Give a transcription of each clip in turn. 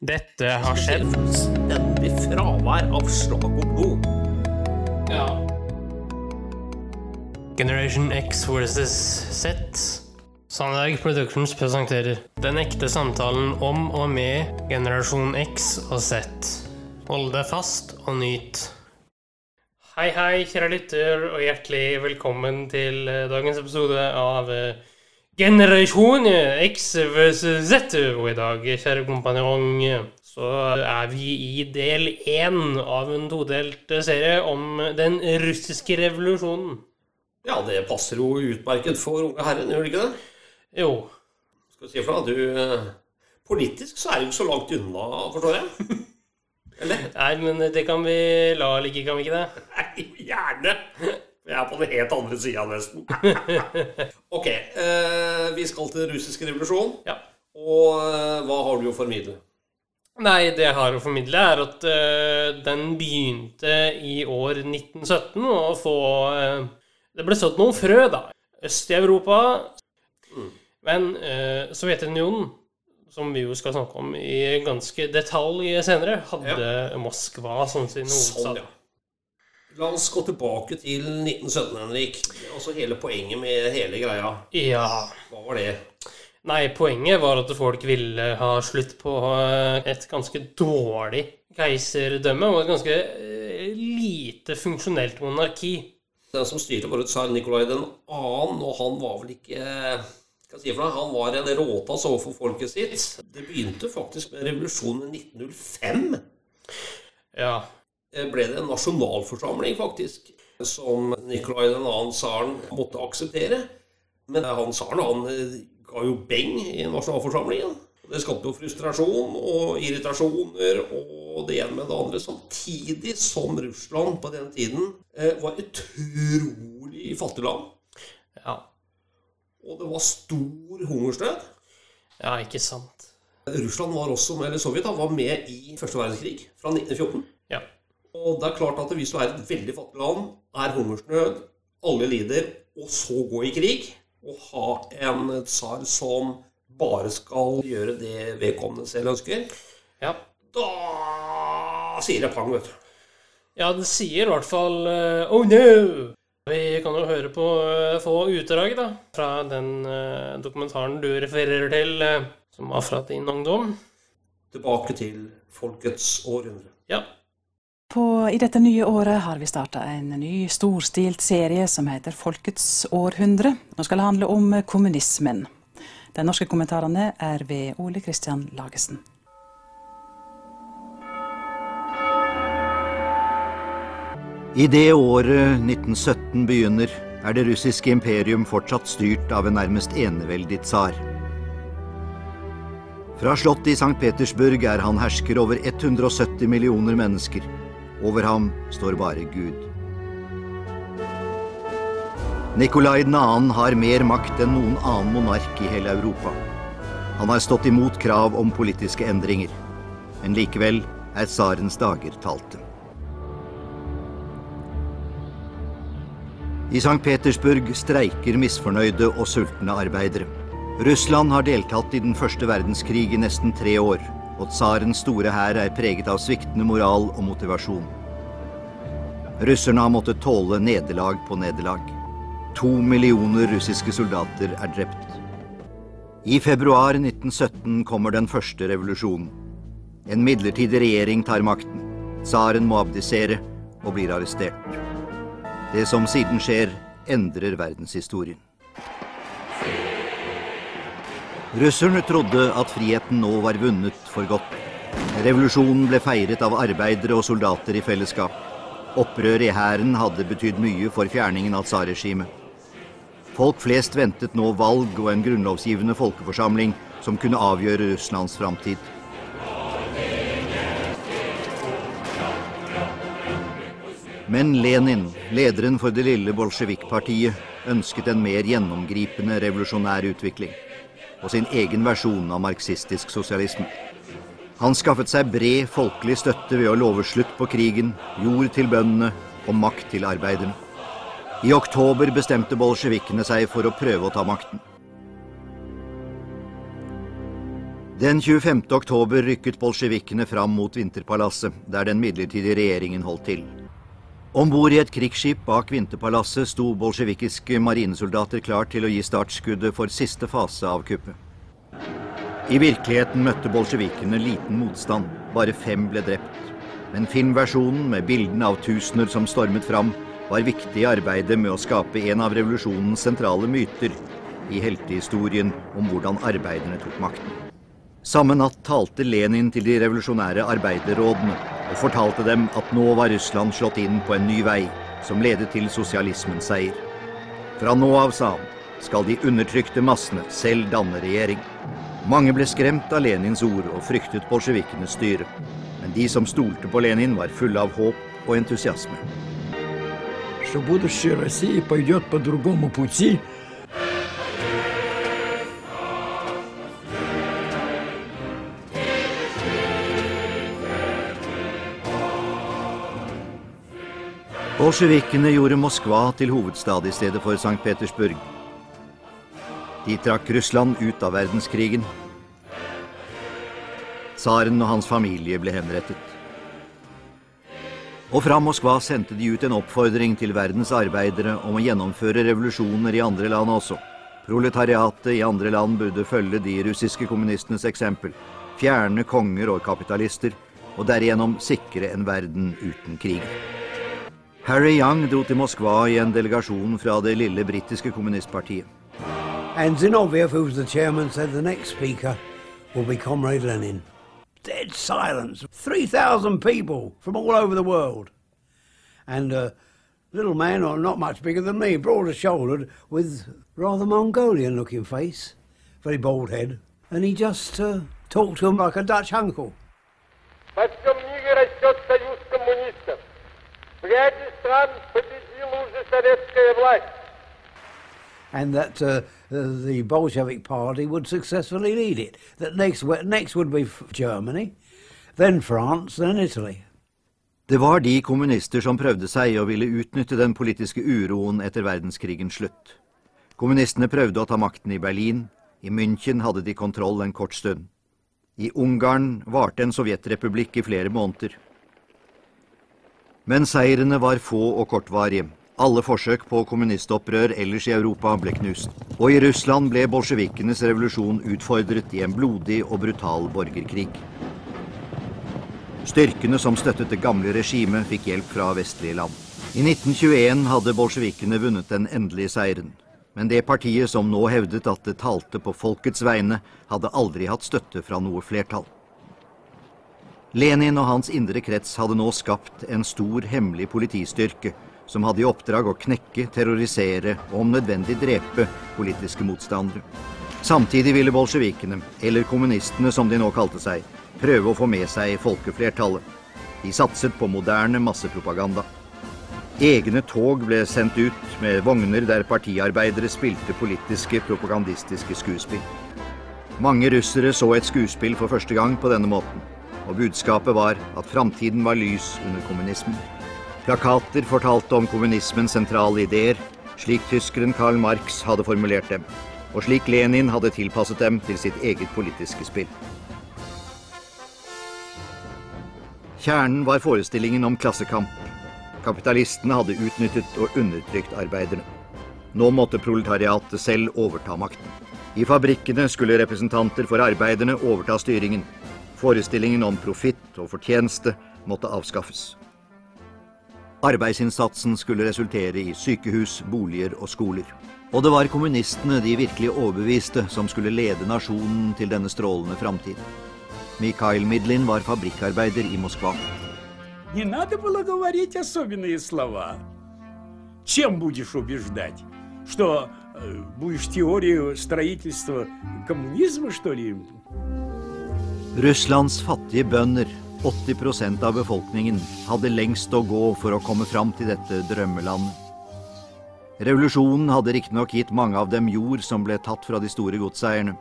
Dette har skjedd. Fullstendig fravær av slag og blod. Ja. Generation X versus Z. Sandberg Productions presenterer Den ekte samtalen om og med generasjon X og Z. Hold deg fast og nyt. Hei, hei, kjære lytter, og hjertelig velkommen til eh, dagens episode av eh, Generasjon X versus Z. Og i dag, kjære kompanjong, så er vi i del én av en todelt serie om den russiske revolusjonen. Ja, det passer jo utmerket for unge herren, gjør det ikke det? Jo. Skal vi si for deg, du eh, Politisk så er det jo så langt unna, forstår jeg. Eller? Nei, men det kan vi la ligge, kan vi ikke det? Nei, gjerne. Jeg er på den helt andre sida, nesten. Ok, eh, vi skal til den russiske revolusjonen. Ja. Og eh, hva har du å formidle? Nei, det jeg har å formidle, er at eh, den begynte i år 1917 å få eh, Det ble sådd noen frø, da. Øst i Europa. Men eh, Sovjetunionen, som vi jo skal snakke om i ganske detalj senere, hadde Moskva som sin Sånn, hovedstad. ja. La oss gå tilbake til 1917, Henrik. Altså hele poenget med hele greia. Ja. Hva var det? Nei, poenget var at folk ville ha slutt på eh, et ganske dårlig keiserdømme og et ganske eh, lite funksjonelt monarki. Den som styrte, var tsar Nikolai 2., og han var vel ikke hva jeg si Han var en råtass overfor folket sitt. Det begynte faktisk med revolusjonen i 1905. Ja. Eh, ble det en nasjonalforsamling, faktisk, som Nikolai 2., tsaren, måtte akseptere. Men han tsaren han eh, ga jo beng i nasjonalforsamlingen. Det skapte jo frustrasjon og irritasjoner og det ene med det andre. Samtidig som Russland på den tiden eh, var utrolig fattig land. Ja. Og det var stor hungersnød. Ja, ikke sant. Russland var også, eller Sovjet da, var med i første verdenskrig fra 1914. Og det er klart at hvis du er et veldig fattig land, er hungersnød, alle lider, og så gå i krig, og ha en tsar som bare skal gjøre det vedkommende selv ønsker, Ja. da sier det pang, vet du. Ja, det sier i hvert fall eh, Oh no! Vi kan jo høre på eh, få utdrag, da, fra den eh, dokumentaren du refererer til, som var fra din ungdom. Tilbake til folkets århundre. Ja. På, I dette nye året har vi starta en ny storstilt serie som heter Folkets århundre. Nå skal det handle om kommunismen. De norske kommentarene er ved Ole Kristian Lagesen. I det året 1917 begynner, er det russiske imperium fortsatt styrt av en nærmest eneveldig tsar. Fra slottet i St. Petersburg er han hersker over 170 millioner mennesker. Over ham står bare Gud. Nikolai 2. har mer makt enn noen annen monark i hele Europa. Han har stått imot krav om politiske endringer, men likevel er tsarens dager talte. I St. Petersburg streiker misfornøyde og sultne arbeidere. Russland har deltatt i den første verdenskrig i nesten tre år, og tsarens store hær er preget av sviktende moral og motivasjon. Russerne har måttet tåle nederlag på nederlag. To millioner russiske soldater er drept. I februar 1917 kommer den første revolusjonen. En midlertidig regjering tar makten. Tsaren må abdisere og blir arrestert. Det som siden skjer, endrer verdenshistorien. Russerne trodde at friheten nå var vunnet for godt. Revolusjonen ble feiret av arbeidere og soldater i fellesskap. Opprøret i hæren hadde betydd mye for fjerningen av tsarregimet. Folk flest ventet nå valg og en grunnlovsgivende folkeforsamling som kunne avgjøre Russlands framtid. Men Lenin, lederen for det lille bolsjevikpartiet, ønsket en mer gjennomgripende revolusjonær utvikling. Og sin egen versjon av marxistisk sosialisme. Han skaffet seg bred folkelig støtte ved å love slutt på krigen, jord til bøndene og makt til arbeiderne. I oktober bestemte bolsjevikene seg for å prøve å ta makten. Den 25. oktober rykket bolsjevikene fram mot Vinterpalasset, der den midlertidige regjeringen holdt til. Om bord i et krigsskip bak Vinterpalasset sto bolsjevikiske marinesoldater klar til å gi startskuddet for siste fase av kuppet. I virkeligheten møtte bolsjevikene liten motstand, bare fem ble drept. Men filmversjonen med bildene av tusener som stormet fram, var viktig i arbeidet med å skape en av revolusjonens sentrale myter i heltehistorien om hvordan arbeiderne tok makten. Samme natt talte Lenin til de revolusjonære arbeiderrådene og fortalte dem at nå var Russland slått inn på en ny vei som ledet til sosialismens seier. Fra nå av, sa han, skal de undertrykte massene selv danne regjering. Mange ble skremt av Lenins ord og fryktet bolsjevikenes styre. Men de som stolte på Lenin, var fulle av håp og entusiasme. Что будущее России пойдет по другому пути, Bolsjevikene gjorde Moskva til hovedstad i stedet for St. Petersburg. De trakk Russland ut av verdenskrigen. Tsaren og hans familie ble henrettet. Og fra Moskva sendte de ut en oppfordring til verdens arbeidere om å gjennomføre revolusjoner i andre land også. Proletariatet i andre land burde følge de russiske kommunistenes eksempel, fjerne konger og kapitalister, og derigjennom sikre en verden uten krig. Harry Young dro til Moskva i en delegasjon fra det lille britiske kommunistpartiet. And Zinoviev, who was the chairman, said the next speaker will be Comrade Lenin. Dead silence. 3,000 people from all over the world. And a little man, or not much bigger than me, broader shouldered, with rather Mongolian looking face, very bald head. And he just uh, talked to him like a Dutch uncle. Let's go ряде стран победила уже советская власть. and that uh, the Bolshevik Party would successfully lead it. That next, next would be Germany, then France, then Italy. Det var de kommunister som prøvde seg og ville utnytte den politiske uroen etter verdenskrigens slutt. Kommunistene prøvde å ta makten i Berlin, i München hadde de kontroll en kort stund. I Ungarn varte en sovjetrepublikk i flere måneder. Men seirene var få og kortvarige. Alle forsøk på kommunistopprør ellers i Europa ble knust. Og i Russland ble bolsjevikenes revolusjon utfordret i en blodig og brutal borgerkrig. Styrkene som støttet det gamle regimet, fikk hjelp fra vestlige land. I 1921 hadde bolsjevikene vunnet den endelige seieren. Men det partiet som nå hevdet at det talte på folkets vegne, hadde aldri hatt støtte fra noe flertall. Lenin og hans indre krets hadde nå skapt en stor, hemmelig politistyrke som hadde i oppdrag å knekke, terrorisere og om nødvendig drepe politiske motstandere. Samtidig ville bolsjevikene, eller kommunistene som de nå kalte seg, prøve å få med seg folkeflertallet. De satset på moderne massepropaganda. Egne tog ble sendt ut med vogner der partiarbeidere spilte politiske, propagandistiske skuespill. Mange russere så et skuespill for første gang på denne måten, og budskapet var at framtiden var lys under kommunismen. Plakater fortalte om kommunismens sentrale ideer, slik tyskeren Karl Marx hadde formulert dem, og slik Lenin hadde tilpasset dem til sitt eget politiske spill. Kjernen var forestillingen om klassekamp. Kapitalistene hadde utnyttet og undertrykt arbeiderne. Nå måtte proletariatet selv overta makten. I fabrikkene skulle representanter for arbeiderne overta styringen. Forestillingen om profitt og fortjeneste måtte avskaffes. Arbeidsinnsatsen skulle resultere i sykehus, boliger og skoler. Og det var kommunistene de virkelig overbeviste som skulle lede nasjonen til denne strålende framtid. Mikhail Midlin var fabrikkarbeider i Moskva. не надо было говорить особенные слова. Чем будешь убеждать? Что э, будешь теорию строительства коммунизма, что ли? Russlands fattige bønder, 80% av befolkningen, hadde lengst å gå for å komme fram til dette drømmelandet. Revolusjonen hadde riktignok gitt mange av dem jord som ble tatt fra de store godseierne.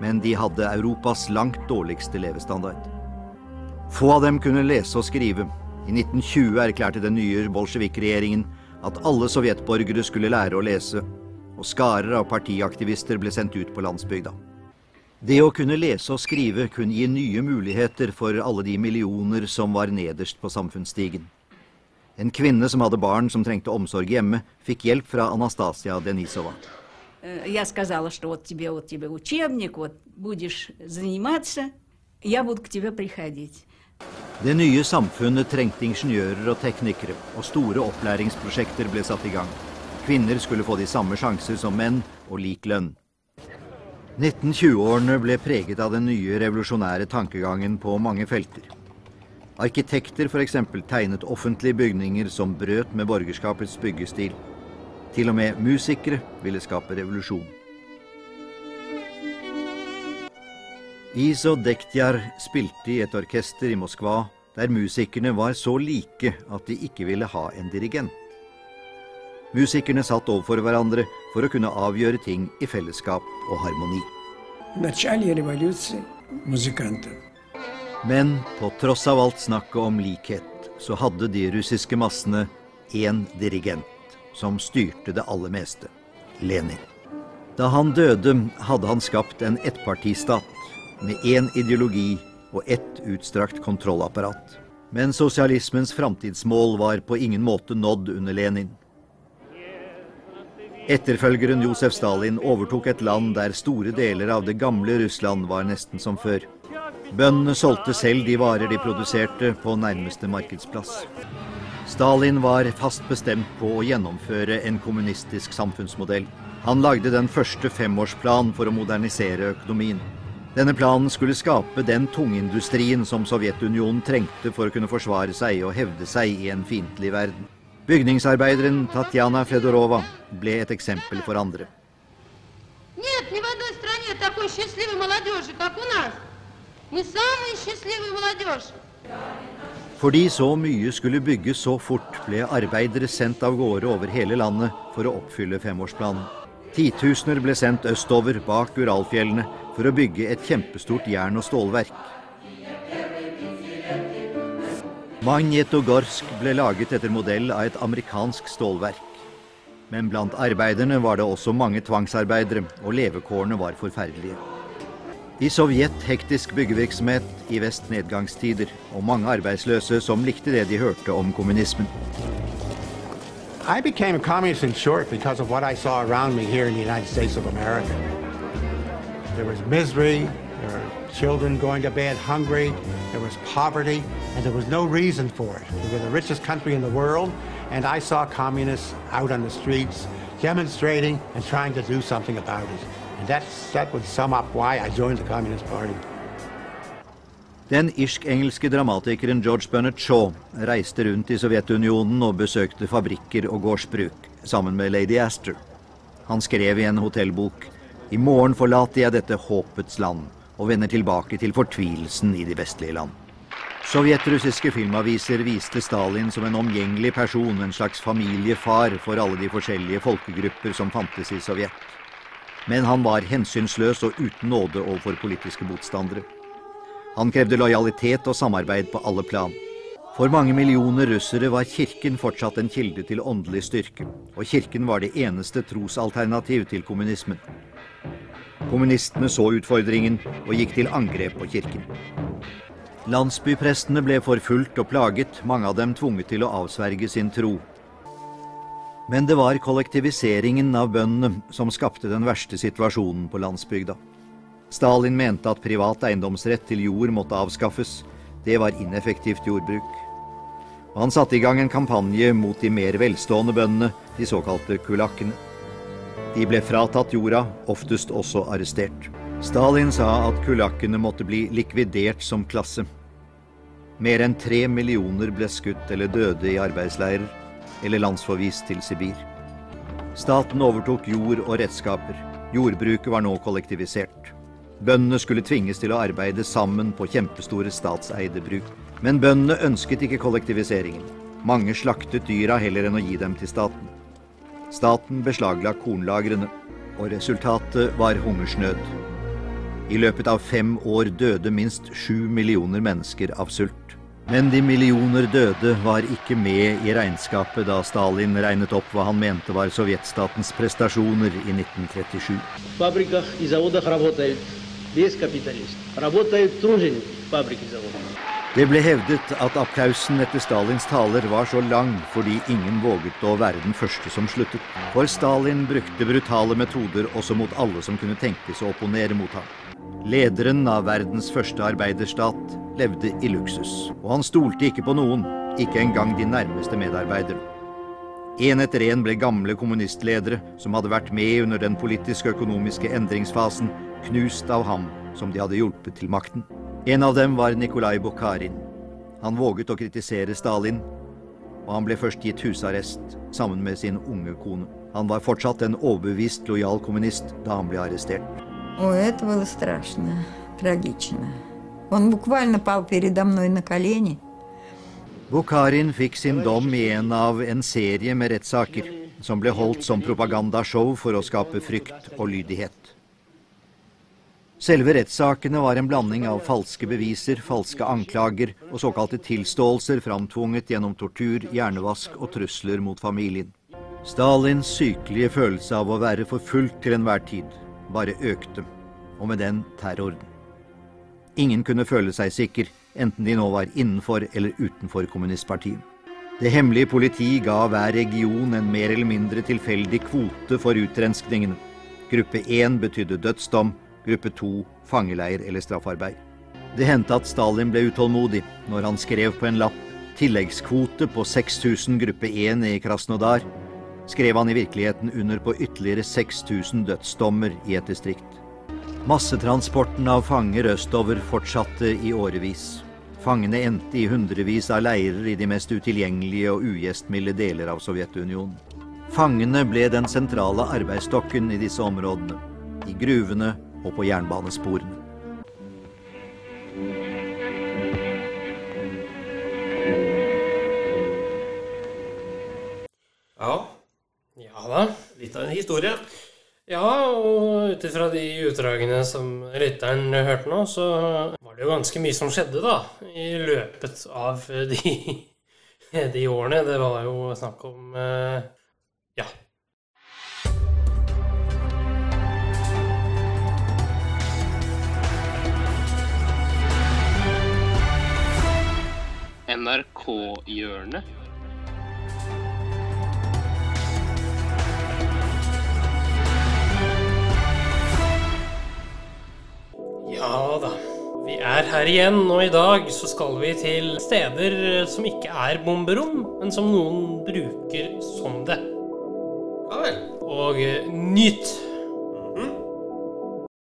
Men de hadde Europas langt dårligste levestandard. Få av dem kunne lese og skrive. I 1920 erklærte den nye bolsjevik-regjeringen at alle sovjetborgere skulle lære å lese, og skarer av partiaktivister ble sendt ut på landsbygda. Det å kunne lese og skrive kunne gi nye muligheter for alle de millioner som var nederst på samfunnsstigen. En kvinne som hadde barn som trengte omsorg hjemme, fikk hjelp fra Anastasia Denisova. Э, Я сказала, что вот тебе, вот тебе учебник, вот будешь заниматься, я буду к тебе приходить. Det nye samfunnet trengte ingeniører og teknikere, og store opplæringsprosjekter ble satt i gang. Kvinner skulle få de samme sjanser som menn, og lik lønn. 1920-årene ble preget av den nye revolusjonære tankegangen på mange felter. Arkitekter f.eks. tegnet offentlige bygninger som brøt med borgerskapets byggestil. Til og med musikere ville skape revolusjon. Iso Dektjar spilte i et orkester i Moskva der musikerne var så like at de ikke ville ha en dirigent. Musikerne satt overfor hverandre for å kunne avgjøre ting i fellesskap og harmoni. Men på tross av alt snakket om likhet, så hadde de russiske massene én dirigent som styrte det aller meste Lenin. Da han døde, hadde han skapt en ettpartistat med én ideologi og ett utstrakt kontrollapparat. Men sosialismens framtidsmål var på ingen måte nådd under Lenin. Etterfølgeren Josef Stalin overtok et land der store deler av det gamle Russland var nesten som før. Bøndene solgte selv de varer de produserte på nærmeste markedsplass. Stalin var fast bestemt på å gjennomføre en kommunistisk samfunnsmodell. Han lagde den første femårsplan for å modernisere økonomien. Denne planen skulle skape den tungindustrien som Sovjetunionen trengte for å kunne forsvare seg og hevde seg i en fiendtlig verden. Bygningsarbeideren Tatjana Fedorova ble et eksempel for andre. Нет ни в одной стране такой счастливой молодежи, как у нас. Мы самая счастливая молодежь. Fordi så mye skulle bygges så fort, ble arbeidere sendt av gårde over hele landet for å oppfylle femårsplanen. Titusener ble sendt østover bak Uralfjellene for å bygge et kjempestort jern- og stålverk. Magnetogorsk ble laget etter modell av et amerikansk stålverk. Men blant arbeiderne var det også mange tvangsarbeidere, og levekårene var forferdelige. I Sovjet hektisk byggevirksomhet, i vest nedgangstider, og mange arbeidsløse som likte det de hørte om kommunismen. I became a communist in short because of what I saw around me here in the United States of America. There was misery, there children going to bed hungry, there was poverty, and there was no reason for it. We were the richest country in the world, and I saw communists out on the streets demonstrating and trying to do something about it. And that's, that would sum up why I joined the Communist Party. Den irsk-engelske dramatikeren George Bernard Shaw reiste rundt i Sovjetunionen og besøkte fabrikker og gårdsbruk sammen med lady Astor. Han skrev i en hotellbok i morgen forlater jeg dette håpets land og vender tilbake til fortvilelsen i de vestlige land. Sovjetrussiske filmaviser viste Stalin som en omgjengelig person, en slags familiefar for alle de forskjellige folkegrupper som fantes i Sovjet. Men han var hensynsløs og uten nåde overfor politiske motstandere. Han krevde lojalitet og samarbeid på alle plan. For mange millioner russere var kirken fortsatt en kilde til åndelig styrke, og kirken var det eneste trosalternativ til kommunismen. Kommunistene så utfordringen og gikk til angrep på kirken. Landsbyprestene ble forfulgt og plaget, mange av dem tvunget til å avsverge sin tro. Men det var kollektiviseringen av bøndene som skapte den verste situasjonen på landsbygda. Stalin mente at privat eiendomsrett til jord måtte avskaffes. Det var ineffektivt jordbruk. Og han satte i gang en kampanje mot de mer velstående bøndene, de såkalte kulakkene. De ble fratatt jorda, oftest også arrestert. Stalin sa at kulakkene måtte bli likvidert som klasse. Mer enn tre millioner ble skutt eller døde i arbeidsleirer, eller landsforvist til Sibir. Staten overtok jord og redskaper. Jordbruket var nå kollektivisert. Bøndene skulle tvinges til å arbeide sammen på kjempestore statseide bruk. Men bøndene ønsket ikke kollektiviseringen. Mange slaktet dyra heller enn å gi dem til staten. Staten beslagla kornlagrene, og resultatet var hungersnød. I løpet av fem år døde minst sju millioner mennesker av sult. Men de millioner døde var ikke med i regnskapet da Stalin regnet opp hva han mente var sovjetstatens prestasjoner i 1937. Fabrikker i det ble hevdet at applausen etter Stalins taler var så lang fordi ingen våget å være den første som sluttet. For Stalin brukte brutale metoder også mot alle som kunne tenkes å opponere mot ham. Lederen av verdens første arbeiderstat levde i luksus. Og han stolte ikke på noen, ikke engang de nærmeste medarbeidere. Én etter én ble gamle kommunistledere, som hadde vært med under den politiske økonomiske endringsfasen, knust av ham som de hadde hjulpet til makten. En av dem var Nikolai Bukharin. Han våget å kritisere Stalin, og han ble først gitt husarrest sammen med sin unge kone. Han var fortsatt en overbevist lojal kommunist da han ble arrestert. О, это было страшно, трагично. Он буквально пал передо мной на колени. Bukharin fikk sin dom i en av en serie med rettssaker som ble holdt som propagandashow for å skape frykt og lydighet. Selve rettssakene var en blanding av falske beviser, falske anklager og såkalte tilståelser framtvunget gjennom tortur, hjernevask og trusler mot familien. Stalins sykelige følelse av å være forfulgt til enhver tid bare økte, og med den terroren. Ingen kunne føle seg sikker, enten de nå var innenfor eller utenfor kommunistpartiet. Det hemmelige politi ga hver region en mer eller mindre tilfeldig kvote for utrenskningene. Gruppe 1 betydde dødsdom, gruppe 2 fangeleir eller straffarbeid. Det hendte at Stalin ble utålmodig når han skrev på en lapp tilleggskvote på 6000 gruppe 1 i Krasnodar, skrev han i virkeligheten under på ytterligere 6000 dødsdommer i et distrikt. Massetransporten av fanger østover fortsatte i årevis. Fangene endte i hundrevis av leirer i de mest utilgjengelige og ugjestmilde deler av Sovjetunionen. Fangene ble den sentrale arbeidsstokken i disse områdene, i gruvene og på jernbanesporene. Ja, Ja da. litt av en historie. Ja, og ut ifra de utdragene som lytteren hørte nå, så var det jo ganske mye som skjedde, da, i løpet av de, de årene. Det var jo snakk om eh, NRK-hjørnet. Ja da. Vi er her igjen, og i dag så skal vi til steder som ikke er bomberom, men som noen bruker som det. Ja vel. Og eh, nyt!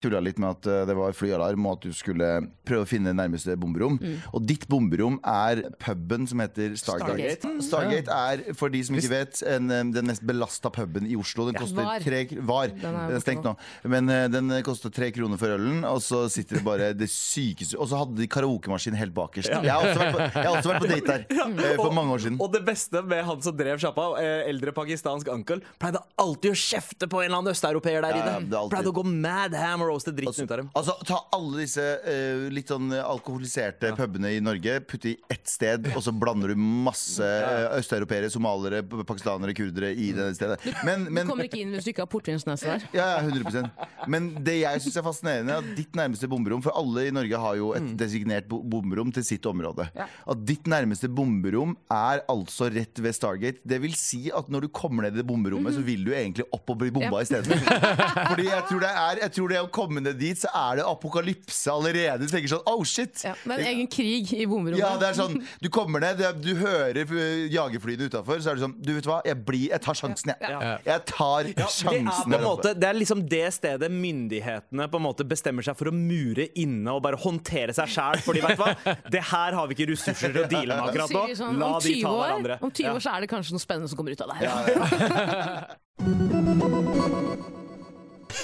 Tulla litt med at eh, det var flyalarm og at du skulle prøve å finne nærmeste bomberom. Og ditt bomberom er puben som heter Stargate. Stargate. Stargate er, for de som ikke vet, en, den mest belasta puben i Oslo. Den koster Var. tre Var. Den er stengt nå. Men eh, den koster tre kroner for ølen, og så sitter det bare det sykeste Og så hadde de karaokemaskin helt bakerst. Jeg, har på, jeg har også vært på date der eh, for mange år siden. Og det beste med han som drev sjappa, eldre pakistansk uncle, pleide alltid å kjefte på en eller annen østeuropeer der Ja, ja, inne. Pleide å gå mad ham og roaste dritten ut av dem. Altså, Ta alle disse eh, litt sånn alkoholiserte pubene i Norge, putte i ett sted, og så blander du masse uh, østeuropeere, somalere, p- pakistanere, kurdere i det stedet. Men, Du men kommer ikke inn hvis du ikke har portvinsnese der. ja, ja, 100% Men det jeg syns er fascinerende, er at ditt nærmeste bomberom For alle i Norge har jo et designert bo- bomberom til sitt område. At ditt nærmeste bomberom er altså rett ved Stargate. Det vil si at når du kommer ned i det bomberommet, så vil du egentlig opp og bli bomba Ja. isteden. Fordi jeg tror, det er, jeg tror det å komme ned dit, så er det apokalypse allerede. Du tenker sånn oh shit! Ja, det er en egen krig i bomrommet. Ja, det er sånn, Du kommer ned, du hører jagerflyene utafor, så er det sånn Du vet hva, jeg, blir, jeg tar sjansen, jeg. Ja. Jeg tar Ja, det, er måte, det er liksom det stedet myndighetene på en måte bestemmer seg for å mure inne og bare håndtere seg sjæl. Fordi vet du hva? Det her har vi ikke ressurser til å deale med akkurat nå. sånn, La de 20 ta år, hverandre. om 20 år så er det kanskje noe spennende som kommer ut av det her.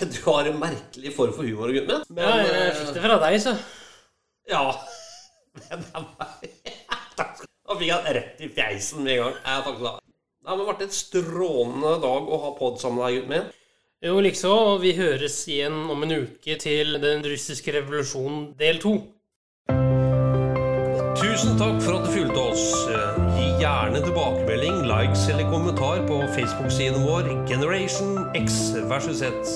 Du har en merkelig form for humor, gutten min. Ja, jeg fikk det fra deg, så. Ja. Men det var. Da fikk jeg rett i fjeisen med en gang. Ja, takk skal du ha. Det har vært et strålende dag å ha pod sammen med deg, gutten min. Jo, likså. Og vi høres igjen om en uke til Den russiske revolusjonen del to. Tusen takk for at du fulgte oss. Eh, Gi gjerne tilbakemelding, likes eller kommentar på Facebook-siden vår Generation X versus Z.